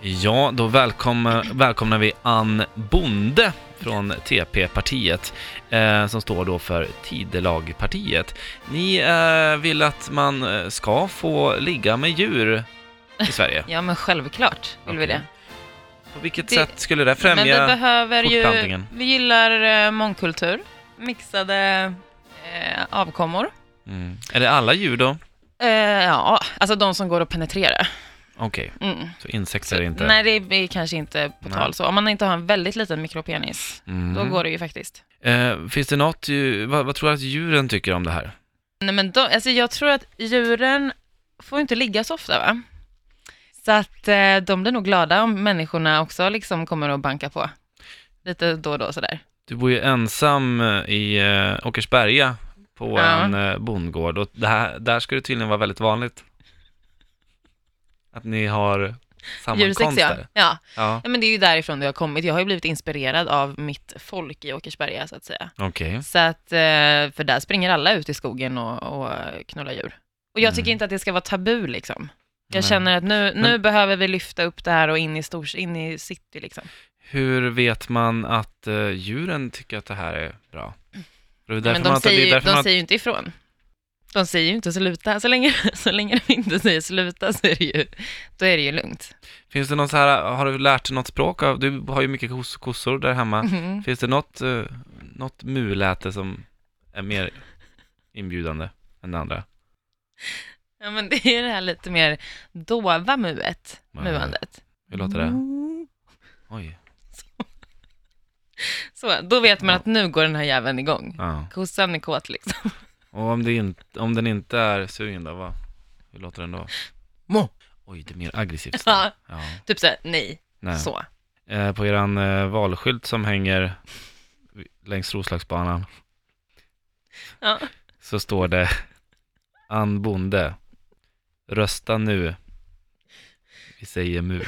Ja, då välkomna, välkomnar vi Ann Bonde från TP-partiet, eh, som står då för Tidelagpartiet. Ni eh, vill att man eh, ska få ligga med djur i Sverige. Ja, men självklart vill vi Okej. det. På vilket Det- sätt skulle det Men främja vi behöver ju, vi gillar eh, mångkultur, mixade eh, avkommor. Mm. Är det alla djur då? Eh, ja, alltså de som går att penetrera. Okej, Mm. så insekter är inte... Nej, det är kanske inte på Nej. tal så. Om man inte har en väldigt liten mikropenis, Mm. då går det ju faktiskt. Eh, finns det något, vad, vad tror du att djuren tycker om det här? Nej, men då, alltså jag tror att djuren får inte ligga så ofta, va? Så att eh, de blir nog glada om människorna också liksom kommer att banka på. Lite då och då sådär. Du bor ju ensam eh, i eh, Åkersberga på Ja. en eh, bondgård och det här, där ska det tydligen vara väldigt vanligt. Att ni har sammankomster. ja. ja. Ja, Ja, men det är ju därifrån det har kommit. Jag har ju blivit inspirerad av mitt folk i Åkersberga, så att säga. okej. Så att, eh, för där springer alla ut i skogen och, och knullar djur. Och jag tycker Mm. inte att det ska vara tabu, liksom. Jag Nej. känner att nu, nu Men- behöver vi lyfta upp det här och in i, stors, in i city, liksom. Hur vet man att eh, djuren tycker att det här är bra? Det är därför men man de det är säger, ju- därför de man- säger ju inte ifrån. De säger ju inte sluta. Så länge, så länge de inte säger sluta så är det ju, då är det ju lugnt. Finns det någon så här, har du lärt dig något språk av, du har ju mycket kos, kossor där hemma. Mhm. Finns det något, eh, något muläte som är mer inbjudande än det andra? Ja, men det är det här lite mer dova muet, muandet. Hur låter det? Oj. Så, då vet man Ja. att nu går den här jäveln igång. Ja. Kossan är kåt liksom. Och om, det inte, om den inte är sugen då, vad? Hur låter den då? Må. Oj, det är mer aggressivt. Ja. Ja. Typ såhär, nej, Nej. så. Eh, på eran eh, valskylt som hänger längs Roslagsbanan Ja. så står det Ann Bonde, rösta nu. Vi säger mu.